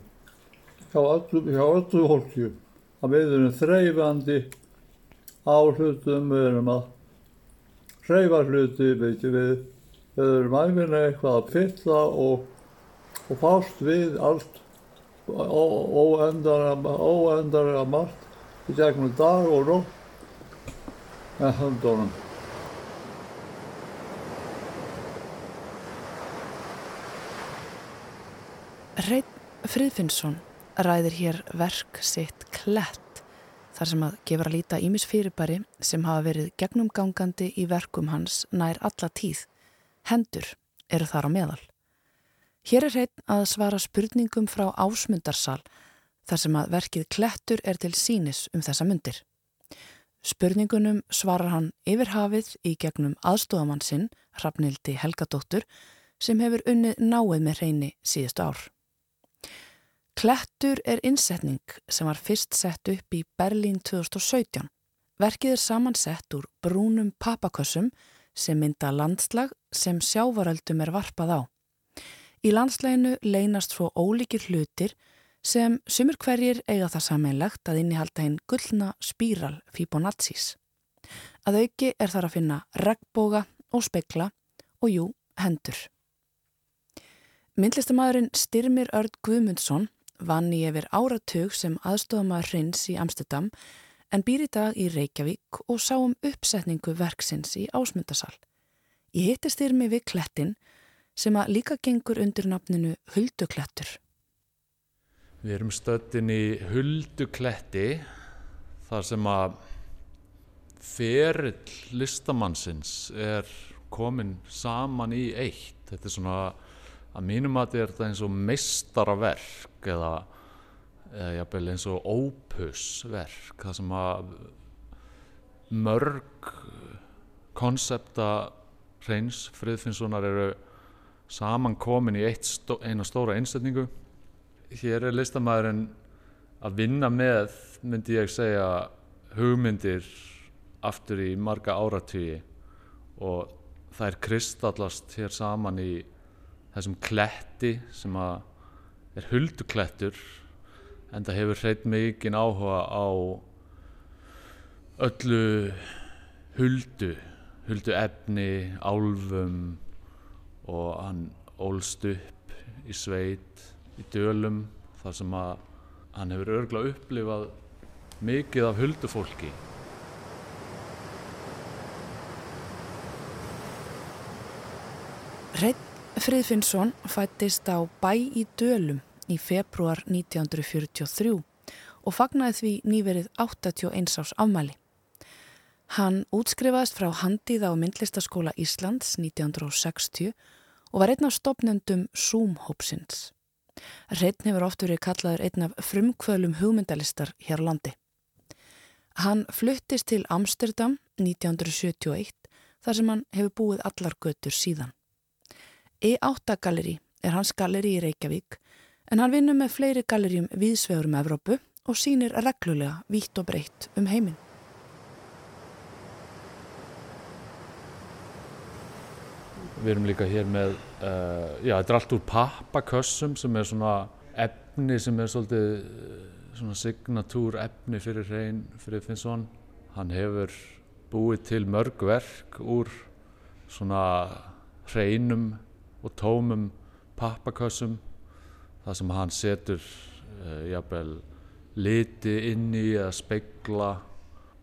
hjá öllu, fólki. Að við erum þreyfandi á hlutum, við erum að hreyfa hluti, veit ég við, við erum æfinlega eitthvað að fylla og, og fást við allt óendarlega margt í gegnum dag og nótt með höndunum. Reit Friðfinnsson ræðir hér verk sitt klett þar sem að gefur að líta ímis fyrirbæri sem hafa verið gegnumgangandi í verkum hans nær alla tíð. Hendur eru þar á meðal. Hér er hreitn að svara spurningum frá ásmundarsal þar sem að verkið klettur er til sínis um þessa myndir. Spurningunum svarar hann yfir hafið í gegnum aðstofamann sinn, Hrafnildi Helgadóttur, sem hefur unnið náið með hreini síðust ár. Klettur er innsetning sem var fyrst sett upp í Berlín 2017. Verkið er samansett úr brúnum papakössum sem mynda landslag sem sjávaröldum er varpað á. Í landsleginu leynast svo ólíkir hlutir sem sumur hverjir eiga það sameinlegt að innihalda einn gullna spíral Fibonaccis. Að auki er þar að finna regnboga og spekla og jú, hendur. Myndlistamæðurinn Styrmir Örd Guðmundsson vann í yfir áratug sem aðstofamæður hrins í Amsterdam en býr í dag í Reykjavík og sá um uppsetningu verksins í ásmundasal. Ég hitti Styrmi við klettin sem að líka gengur undir nafninu Hulduklettur. Við erum stöttin í Huldukletti þar sem að ferill listamannsins er komin saman í eitt. Þetta er svona, að mínum að þetta er eins og meistaraverk eða, eða jafnvel eins og ópusverk. Það sem að mörg konsepta hreins friðfinnssonar eru saman komin í stó, eina stóra einsetningu. Hér er listamæðurinn að vinna með, myndi ég segja, hugmyndir aftur í marga áratvíi og það er kristallast hér saman í þessum kletti sem að er hulduklettur en það hefur hreitt mikinn áhuga á öllu huldu huldu efni, álfum og hann ólst upp í sveit í dölum þar sem að hann hefur örgla upplifað mikið af huldufólki. Reit Friðfinnsson fættist á bæ í Dölum í februar 1943 og fagnaði því nýverið 81 ás afmæli. Hann útskrifaðist frá Handíða á myndlistaskóla Íslands 1960 og var einn af stopnendum Zoom-hópsins. Reitn hefur oft verið kallaður einn af frumkvölum hugmyndalistar hér á landi. Hann fluttist til Amsterdam 1971 þar sem hann hefur búið allar götur síðan. E8 galleri er hans galleri í Reykjavík en hann vinnur með fleiri gallerjum viðsvegurum Evrópu og sínir reglulega vítt og breytt um heiminn. Við erum líka hér með, uh, já þetta er allt úr pappakössum sem er svona efni sem er svolítið svona signatúr efni fyrir hrein fyrir Finnsson. Hann hefur búið til mörg verk úr svona hreinum og tómum pappakössum þar sem hann setur uh, jafnvel liti inn í eða speigla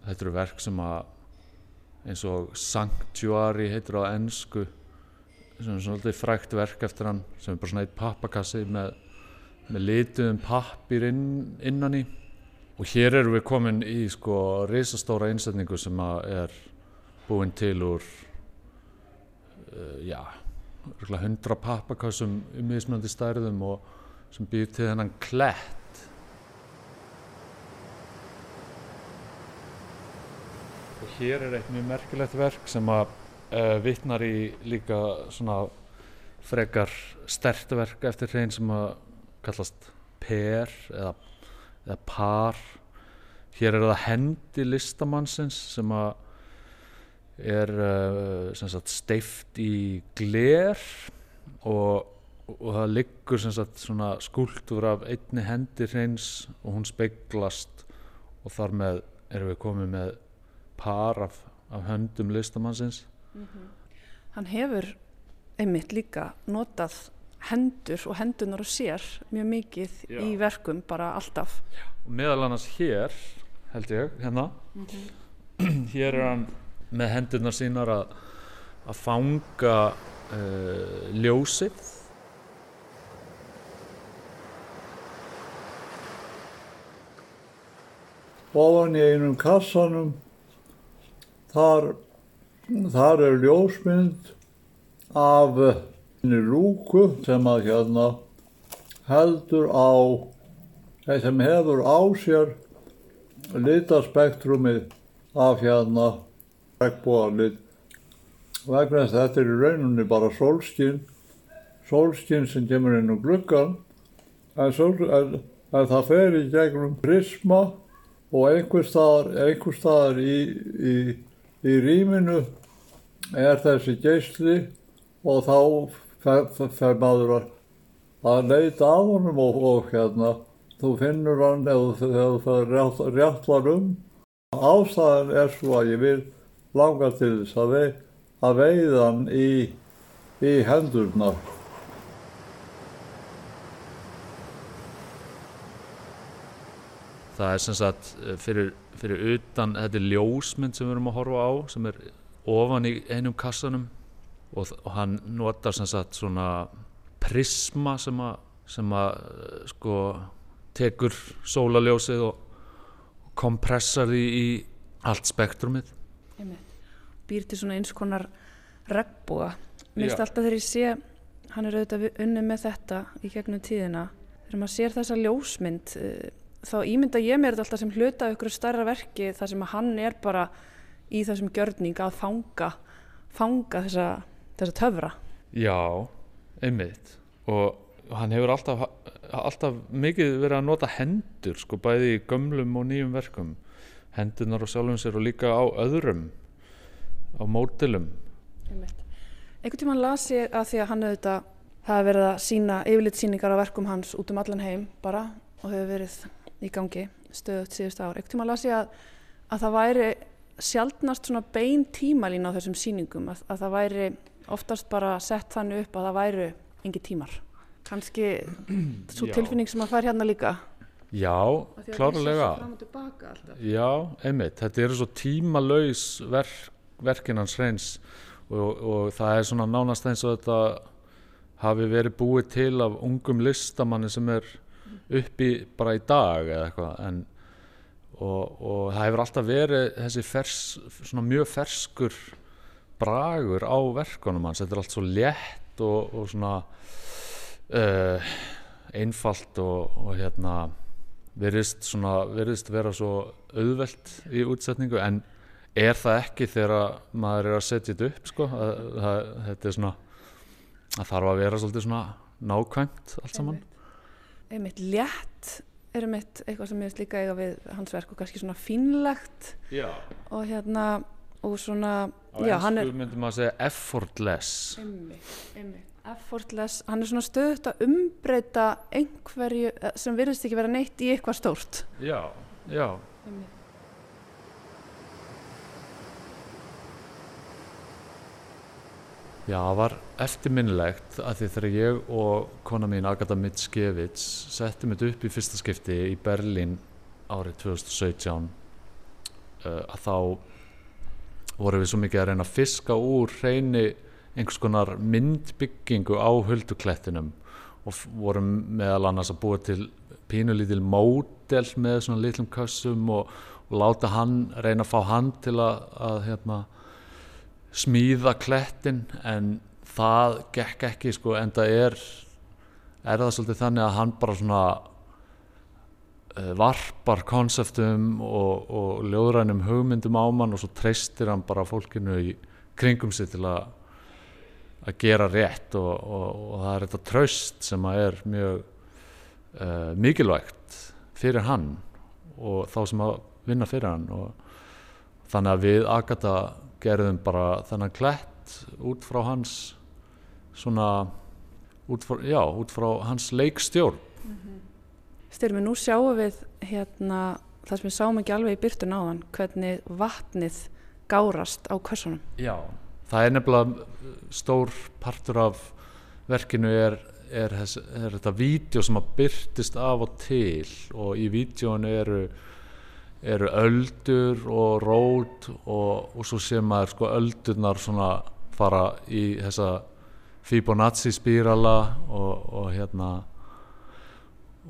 þetta eru verk sem að eins og Sanctuary heitir á ennsku sem er svona frækt verk eftir hann sem er bara svona eitt pappakassi með, með lituðum pappir inn, innan í. Og hér erum við komin í sko risastóra einsetningu sem að er búin til úr uh, já hundra pappakassum um mismunandi stærðum og sem býr til þennan klett. Og hér er eitt mjög merkilegt verk sem að uh, vittnar í líka svona frekar stertverk eftir hrein sem að kallast per eða, eða par. Hér er það hendi listamannsins sem að er uh, sagt, steift í gler og, og það liggur sagt, skúltur af einni hendi hreins og hún speiklast og þar með erum við komið með par af, af höndum listamannsins mm -hmm. Hann hefur einmitt líka notað hendur og hendunar og sér mjög mikið Já. í verkum bara alltaf og meðal annars hér held ég, hérna mm -hmm. hér er hann með hendurnar sínar að, að fanga uh, ljósið. Ofan í einum kassanum þar, þar er ljósmynd af henni lúku sem að hérna heldur á sem hefur á sér litaspektrumið af hérna regnbóðarlit vegna þess að þetta er í raununni bara sólskinn sólskinn sem kemur inn á gluggan en, sól, en, en það fer í gegnum prisma og einhver staðar, staðar í, í, í rýminu er þessi geysli og þá fer, fer maður að, að leita af honum og, og hérna þú finnur hann eða þú réttlar um. Ástæðan er svo að ég vil langar til þess að, vei, að veiða hann í, í hendurna. Það er sem sagt eh, fyrir, fyrir utan, þetta ljósmynd sem við erum að horfa á sem er ofan í einum kassanum og, og hann notar sem sagt svona prisma sem að, sem að eh, sko tekur sólaljósið og kompressar því í allt spektrumið Býr til svona eins konar regnbúa. Mér finnst alltaf þegar ég sé, hann er auðvitað unni með þetta í gegnum tíðina. Þegar maður sér þessa ljósmynd, uh, þá ímynda ég mér þetta alltaf sem hluta af ykkur starra verki þar sem hann er bara í þessum gjörning að fanga, fanga þessa, þessa töfra. Já, einmitt og hann hefur alltaf, alltaf mikið verið að nota hendur sko bæði í gömlum og nýjum verkum hendunar á sjálfum sér og líka á öðrum á mótilum Einhvern tímann las ég að því að hann auðvitað hafa verið að sína yfirleitt síningar á verkum hans út um allan heim bara og hefur verið í gangi stöðut síðust ár. Einhvern tímann las ég að, að það væri sjaldnast svona bein tímalín á þessum síningum að, að það væri oftast bara sett þannig upp að það væri engi tímar. Kanski svo (clears throat) tilfinning sem að fær hérna líka. Já, klárlega. Já, einmitt, þetta eru svo tímalaus verk, verkin hans hreins og, og það er svona nánast eins og þetta hafi verið búið til af ungum listamanni sem er uppi bara í dag eða eitthvað en og, og það hefur alltaf verið þessi fers, svona mjög ferskur bragur á verkunum hans, þetta er allt svo létt og, og svona uh, einfalt og, og hérna virðist svona virðist vera svo auðvelt í útsetningu en er það ekki þegar maður er að setja þetta upp sko? Að, að, þetta er svona það þarf að vera svolítið svona nákvæmt allt saman. Einmitt létt er einmitt eitthvað sem ég veist líka eiga við hans verk og kannski svona fínlegt Já. og hérna og svona, á er ennsku myndum að segja effortless. Einmitt, einmitt, effortless. Hann er svona stöðut að umbreyta einhverju eh, sem virðist ekki vera neitt í eitthvað stórt. Já, já, já, það var eftirminnilegt að því þegar ég og kona mín Agatha Mitskevits settum þetta upp í fyrsta skipti í Berlín árið 2017 uh, að þá vorum við svo mikið að reyna að fiska úr reyni einhvers konar myndbyggingu á hulduklettinum og vorum meðal annars að búa til pínulítil módel með svona litlum kössum og, og láta hann reyna að fá hann til að, að hérna, smíða klettin en það gekk ekki sko en það er er það svolítið þannig að hann bara svona uh, varpar konseptum og, og ljóðrænum hugmyndum á mann og svo treystir hann bara fólkinu í kringum sig til að að gera rétt og, og, og það er þetta tröst sem að er mjög uh, mikilvægt fyrir hann og þá sem að vinna fyrir hann og þannig að við Agatha gerðum bara þennan klett út frá hans svona út frá, já, út frá hans leikstjórn. Styrmi, nú sjáum við hérna það sem við sáum ekki alveg í byrtun áðan hvernig vatnið gárast á kössunum. Já, það er nefnilega stór partur af verkinu er, er, þess, er þetta vídeo sem að byrtist af og til og í vídeoinu eru, eru öldur og rót og, og svo sé maður sko öldurnar svona fara í þessa Fibonacci spírala og, og hérna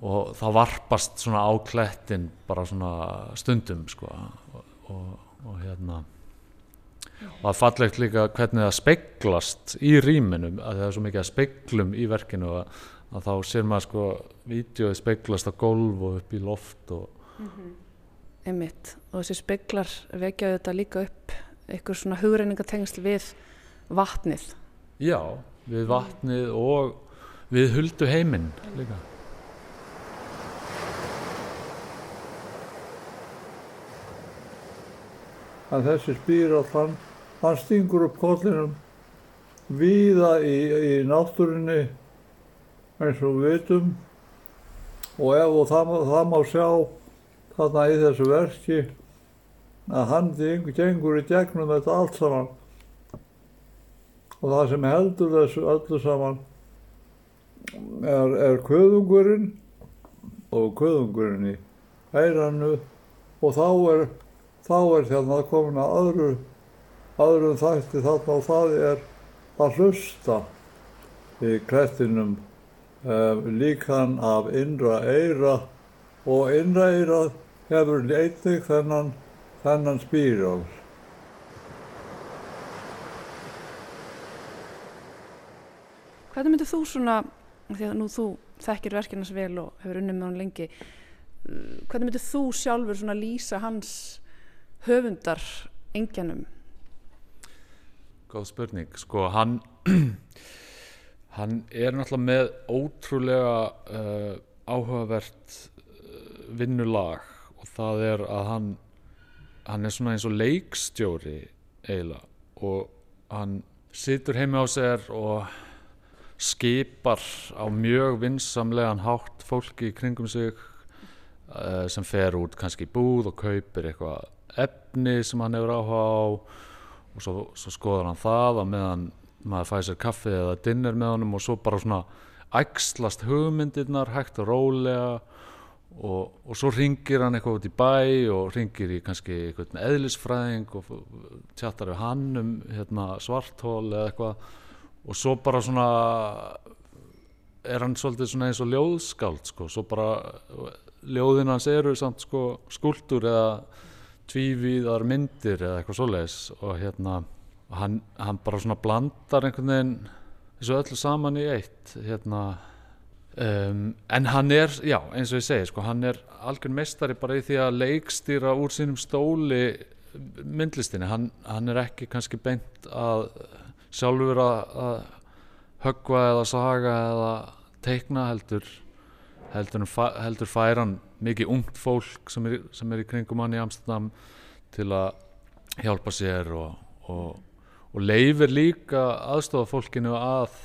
og það varpast svona á klettin bara svona stundum sko og, og hérna og það er fallegt líka hvernig það speglast í rýminu að það er svo mikið að speglum í verkinu að, að þá sér maður sko vídeoið speglast á gólf og upp í loft og einmitt. Og þessi speglar vekja þetta líka upp eitthvað svona hugreiningatengsl við vatnið. Já, við vatnið og við huldu heiminn líka. Að þessi spírall hann, hann stingur upp kollinum víða í, í náttúrinni eins og við vitum. Og ef og það, það má sjá þarna í þessu verki að hann geng- gengur í gegnum þetta allt saman. Og það sem heldur þessu öllu saman er, er köðungurinn og köðungurinn í heyranu og þá er þá er hérna komin að öðru, aðrum þætti þarna og það er að hlusta í klættinum um, eh, líkan af innra eira og innra eira hefur leitið þennan, þennan spíral. Hvernig myndir þú svona, því að nú þú þekkir verkinn hans vel og hefur unnið með hann lengi, eh, hvernig myndir þú sjálfur svona lýsa hans höfundar engjanum? Góð spurning, sko hann (clears throat) hann er náttúrulega með ótrúlega uh, áhugavert uh, vinnulag og það er að hann hann er svona eins og leikstjóri eiginlega og hann situr heimi á sér og skipar á mjög vinsamlegan hátt fólki kringum sig uh, sem fer út kannski í búð og kaupir eitthvað efni sem hann hefur áhuga á og svo, svo skoðar hann það að meðan maður fæði sér kaffi eða dinner með honum og svo bara svona ægslast hugmyndirnar hægt og rólega og, og svo ringir hann eitthvað út í bæ og ringir í kannski eitthvað eðlisfræðing og tjattar við hann um hérna, svarthól eða eitthvað. Og svo bara svona er hann svolítið svona eins og ljóðskáld sko, svo bara ljóðin hans eru samt sko skúldur eða tvívíðar myndir eða eitthvað svoleiðis og hérna hann, hann bara svona blandar einhvern veginn þessu öllu saman í eitt hérna um, en hann er, já eins og ég segi sko, hann er algjör meistari bara í því að leikstýra úr sínum stóli myndlistinni, hann, hann er ekki kannski beint að sjálfur að, að höggva eða saga eða teikna heldur heldur, heldur færan mikið ungt fólk sem er, sem er í kringum hann í Amsterdam til að hjálpa sér og, og, og leifir líka aðstofa fólkinu að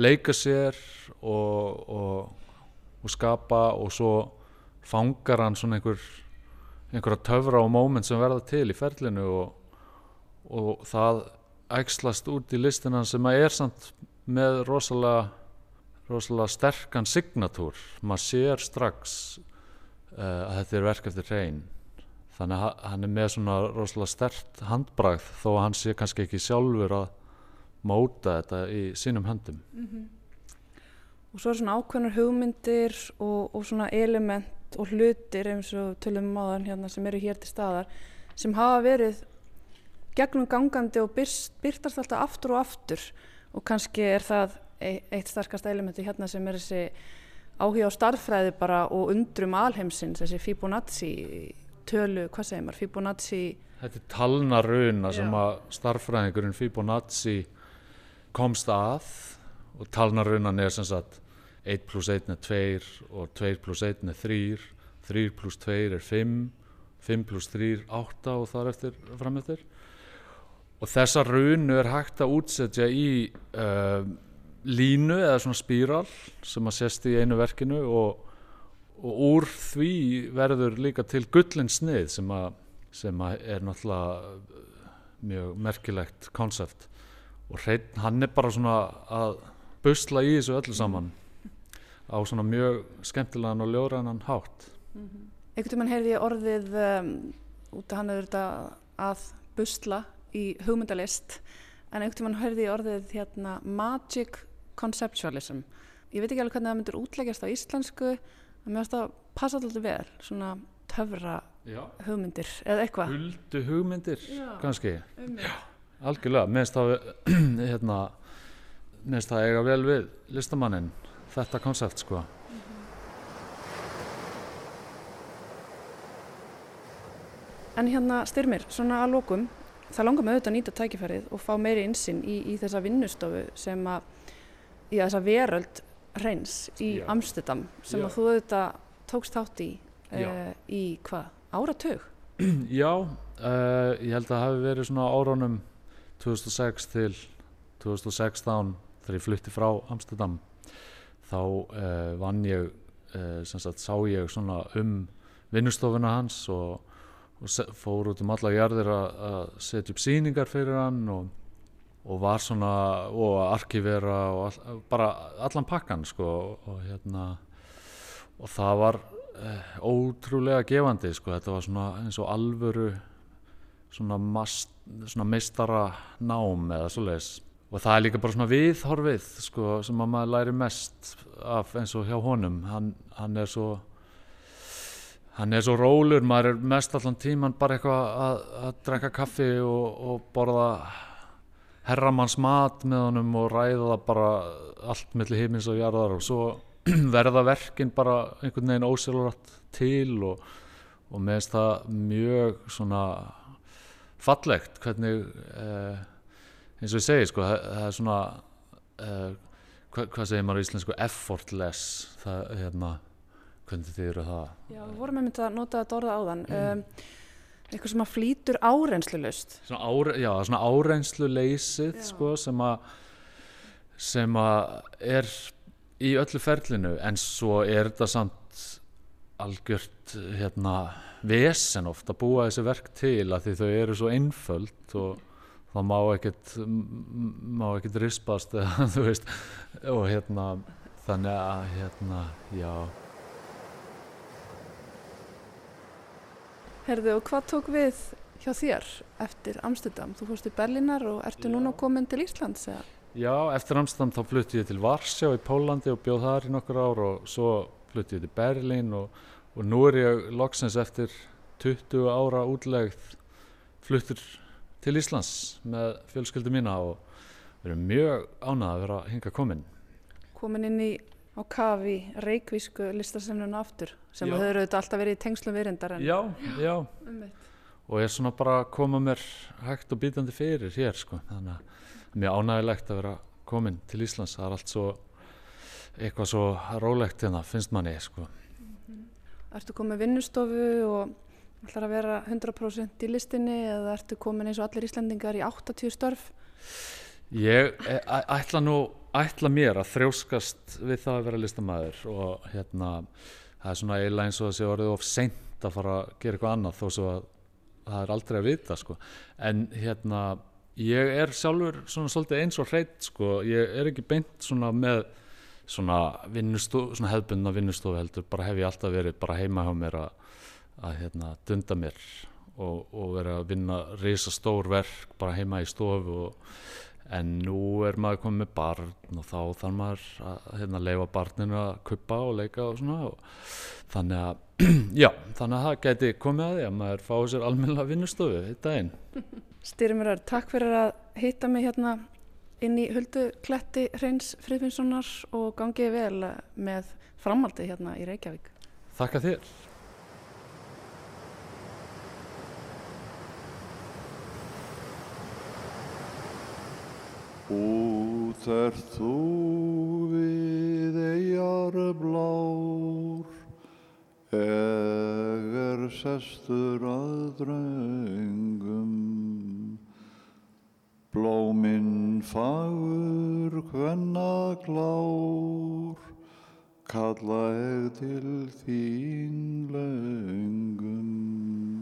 leika sér og, og skapa og svo fangar hann svona einhver einhverja töfra og móment sem verða til í ferlinu og það ægslast út í listina sem að er samt með rosalega rosalega sterkan signatúr maður sér strax uh, að þetta er verk eftir hrein. Þannig að hann er með svona rosalega stert handbragð þó að hann sé kannski ekki sjálfur að móta þetta í sínum höndum. Mm -hmm. og svo er svona ákveðnar hugmyndir og, og svona element og hlutir eins og tölum máðan hérna sem eru hér til staðar sem hafa verið gegnum gangandi og byrst, byrtast alltaf aftur og aftur. Og kannski er það eitt starkast elementi hérna sem er þessi áhuga á starffræði bara og undrum alheimsins, þessi Fibonacci tölu, hvað segir maður, Fibonacci Þetta er talnaruna sem að starffræðingurinn Fibonacci komst að og talnarunan er sem sagt 1 pluss 1 er 2 og 2 pluss 1 er 3 3 pluss 2 er 5 5 pluss 3 er 8 og þar eftir framöftir og þessa runu er hægt að útsetja í uh, línu eða svona spíral sem að sést í einu verkinu og, og úr því verður líka til gullin snið sem sem að er náttúrulega mjög merkilegt konsept og hrein, hann er bara svona að busla í þessu öllu saman á svona mjög skemmtilegan og ljóðræðan hátt mm -hmm. Ekkert um hann heyrði orðið um, út af hann þetta að busla í hugmyndalist en ekkert um hann heyrði orðið hérna magic conceptualism ég veit ekki alveg hvernig það myndur útleggjast á íslensku en mér finnst það passa alltaf vel svona töfra Já. hugmyndir eða eitthvað huldu hugmyndir Já. kannski Já, algjörlega, mér finnst það (clears throat) hérna, það eiga vel við listamannin, þetta koncept sko -hmm. En hérna styrmir, svona að lókum það langar með auðvitað að nýta tækifærið og fá meiri insinn í, í þessa vinnustofu sem að í þessa veröld hreins í Já. Amsterdam sem Já. að þú auðvitað tókst þátt í uh, í hvað? Áratug? (clears throat) Já, uh, ég held að það hefði verið svona áránum 2006 til 2016 þegar ég flytti frá Amsterdam þá uh, vann ég sem sagt sá ég svona um vinnustofuna hans og, og fór út um alla jarðir að setja upp síningar fyrir hann og og var svona og arkivera og all, bara allan pakkan sko og hérna og það var eh, ótrúlega gefandi sko þetta var svona eins og alvöru svona, mast, svona meistara nám eða svo leiðis og það er líka bara svona viðhorfið sko sem að maður læri mest af eins og hjá honum. Hann, hann er svo hann er svo rólur, maður er mest allan tíman bara eitthvað að, að drekka kaffi og, og borða herramanns mat með honum og ræða það bara allt mellir heimins og jarðar og svo (clears throat) verða verkin bara einhvern veginn ósjálfrætt til og, og meðist það mjög svona fallegt hvernig eh, eins og ég segi sko það, er svona eh, hvað, hvað segir maður í íslensku? Effortless það hérna hvernig þið eru það? Já, við vorum einmitt að nota þetta orða áðan. Um, eitthvað sem að flýtur áreynslulust svona, áre, já, svona áreynslu leysið Já. sko, sem að sem að er í öllu ferlinu en svo er þetta samt algjört hérna vesen oft að búa þessi verk til að því þau eru svo einföld og það má ekkert má ekkert rispast eða (laughs) þú veist og hérna þannig að hérna já Herðu, og hvað tók við hjá þér eftir Amsterdam? Þú fórst til Berlínar og ertu Já. núna komin til Íslands? Eða? Já, eftir Amsterdam þá flutti ég til Varsjá í Pólandi og bjóð þar í nokkur ár og svo flutti ég til Berlín og, og nú er ég loksins eftir 20 ára útlegð fluttur til Íslands með fjölskyldu mína og við erum mjög ánað að vera hinga komin. Komin inn í á kafi reikvísku listarsemluna aftur sem Já. höfður auðvitað alltaf verið í tengslum virindar en Já, já, Einmitt. og er svona bara að koma mér hægt og býtandi fyrir hér sko, þannig að mjög ánægilegt að vera komin til Íslands, það er allt svo eitthvað svo rólegt hérna, finnst manni sko. Ertu komin með vinnustofu og ætlar að vera 100% í listinni eða ertu komin eins og allir Íslendingar í 80 störf? Ég e- ætla nú, ætla mér að þrjóskast við það að vera listamæður og hérna, það er svona eiginlega eins og þessi orðið of seint að fara að gera eitthvað annað þó svo að það er aldrei að vita sko. En hérna, ég er sjálfur svona svolítið eins og hreitt sko, ég er ekki beint svona með svona vinnustofu, svona hefbundna vinnustofu heldur, bara hef ég alltaf verið bara heima hjá mér að, að hérna, dunda mér og, og vera að vinna risa stór verk bara heima í stofu og en nú er maður komið með barn og þá þarf maður að hérna, leifa barninu að kuppa og leika og svona og þannig að (clears throat) já, þannig að það geti komið að því að maður fái sér almennilega vinnustofu þetta einn. Styrmur takk fyrir að hitta mig hérna inn í huldu kletti Hreins Friðfinnssonar og gangið vel með framaldi hérna í Reykjavík. Þakka þér. Út er þú við eigjar blár, eger sestur að drengum. Blóminn fagur hvenna glár, kalla ég til þín löngum.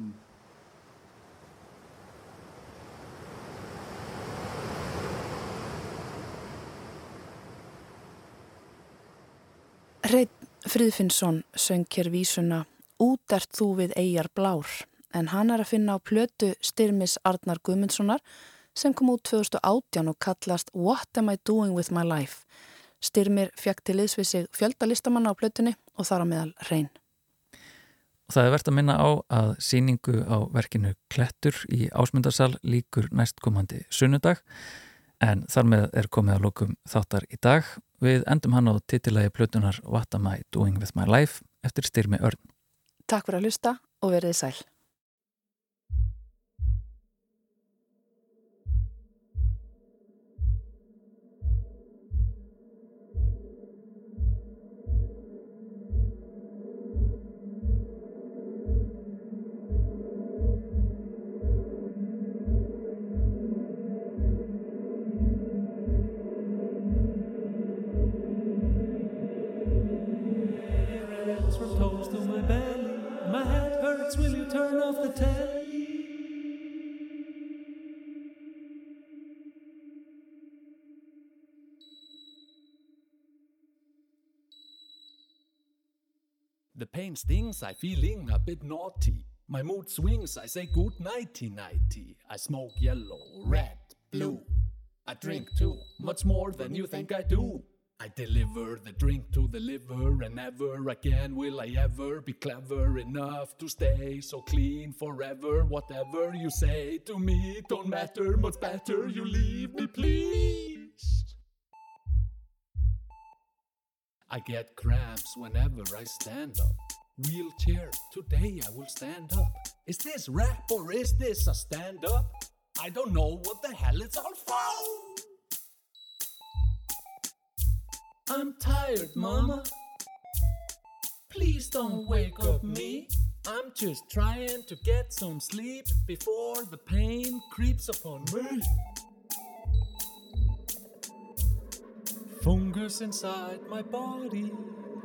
Hreinn Friðfinnsson söng hér vísuna Út ert þú við eigjar blár en hann er að finna á plötu styrmis Arnar Guðmundssonar sem kom út 2018 og kallast What am I doing with my life? Styrmir fekk til liðs við sig fjöldalistamanna á plötunni og þar á meðal Hreinn. Og það er verðt að minna á að síningu á verkinu Klettur í ásmundarsal líkur næstkomandi sunnudag en þar með er komið að lókum þáttar í dag. Við endum hann á titilagi plötunar What am I doing with my life eftir styrmi örn. Takk fyrir að hlusta og verið sæl. Pain stings, I feeling a bit naughty. My mood swings, I say good nighty nighty. I smoke yellow, red, blue. I drink too, much more than you think I do. I deliver the drink to the liver, and never again will I ever be clever enough to stay so clean forever. Whatever you say to me don't matter, much better you leave me, please. I get cramps whenever I stand up. Wheelchair, today I will stand up. Is this rap or is this a stand up? I don't know what the hell it's all for. I'm tired, mama. Please don't wake up me. I'm just trying to get some sleep before the pain creeps upon me. Fungus inside my body,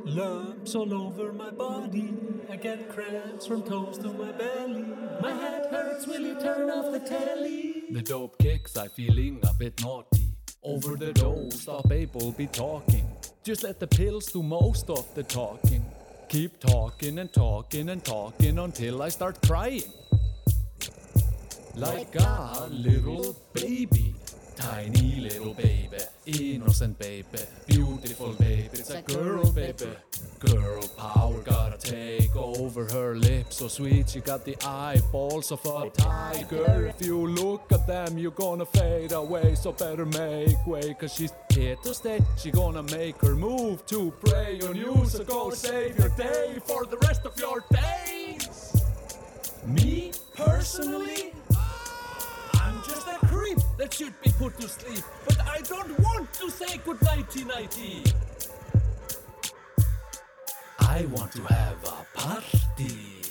lumps all over my body. I get cramps from toes to my belly. My head hurts, will you turn off the telly? The dope kicks, I feeling a bit naughty. Over the dose, stop able be talking. Just let the pills do most of the talking. Keep talking and talking and talking until I start crying. Like a little baby. Tiny little baby, innocent baby, beautiful baby, it's a girl baby. Girl power gotta take over her lips so sweet, she got the eyeballs of a tiger. If you look at them, you're gonna fade away, so better make way, cause she's here to stay. She gonna make her move to prey on you, so go save your day for the rest of your days. Me, personally, that should be put to sleep, but I don't want to say good nighty nighty. I want to have a party.